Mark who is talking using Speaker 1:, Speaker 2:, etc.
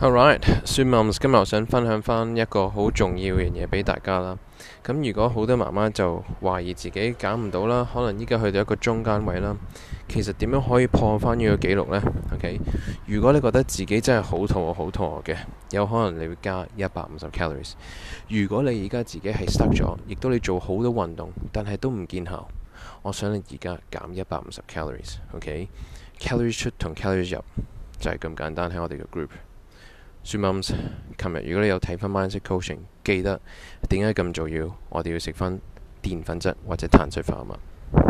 Speaker 1: a l r i g h t s u s 今日我想分享翻一个好重要嘅嘢俾大家啦。咁如果好多妈妈就怀疑自己减唔到啦，可能依家去到一个中间位啦。其实点样可以破翻呢个記录呢 o k 如果你觉得自己真系好肚餓、好肚餓嘅，有可能你会加一百五十 calories。如果你而家自己系 s t c k 咗，亦都你做好多运动，但系都唔见效，我想你而家减一百五十 calories。OK，calories 出同 calories 入就系咁简单。喺我哋嘅 group。s e r m s 日如果你有睇翻 Mindset Coaching，記得點解咁重要？我哋要食翻澱粉質或者碳水化合物。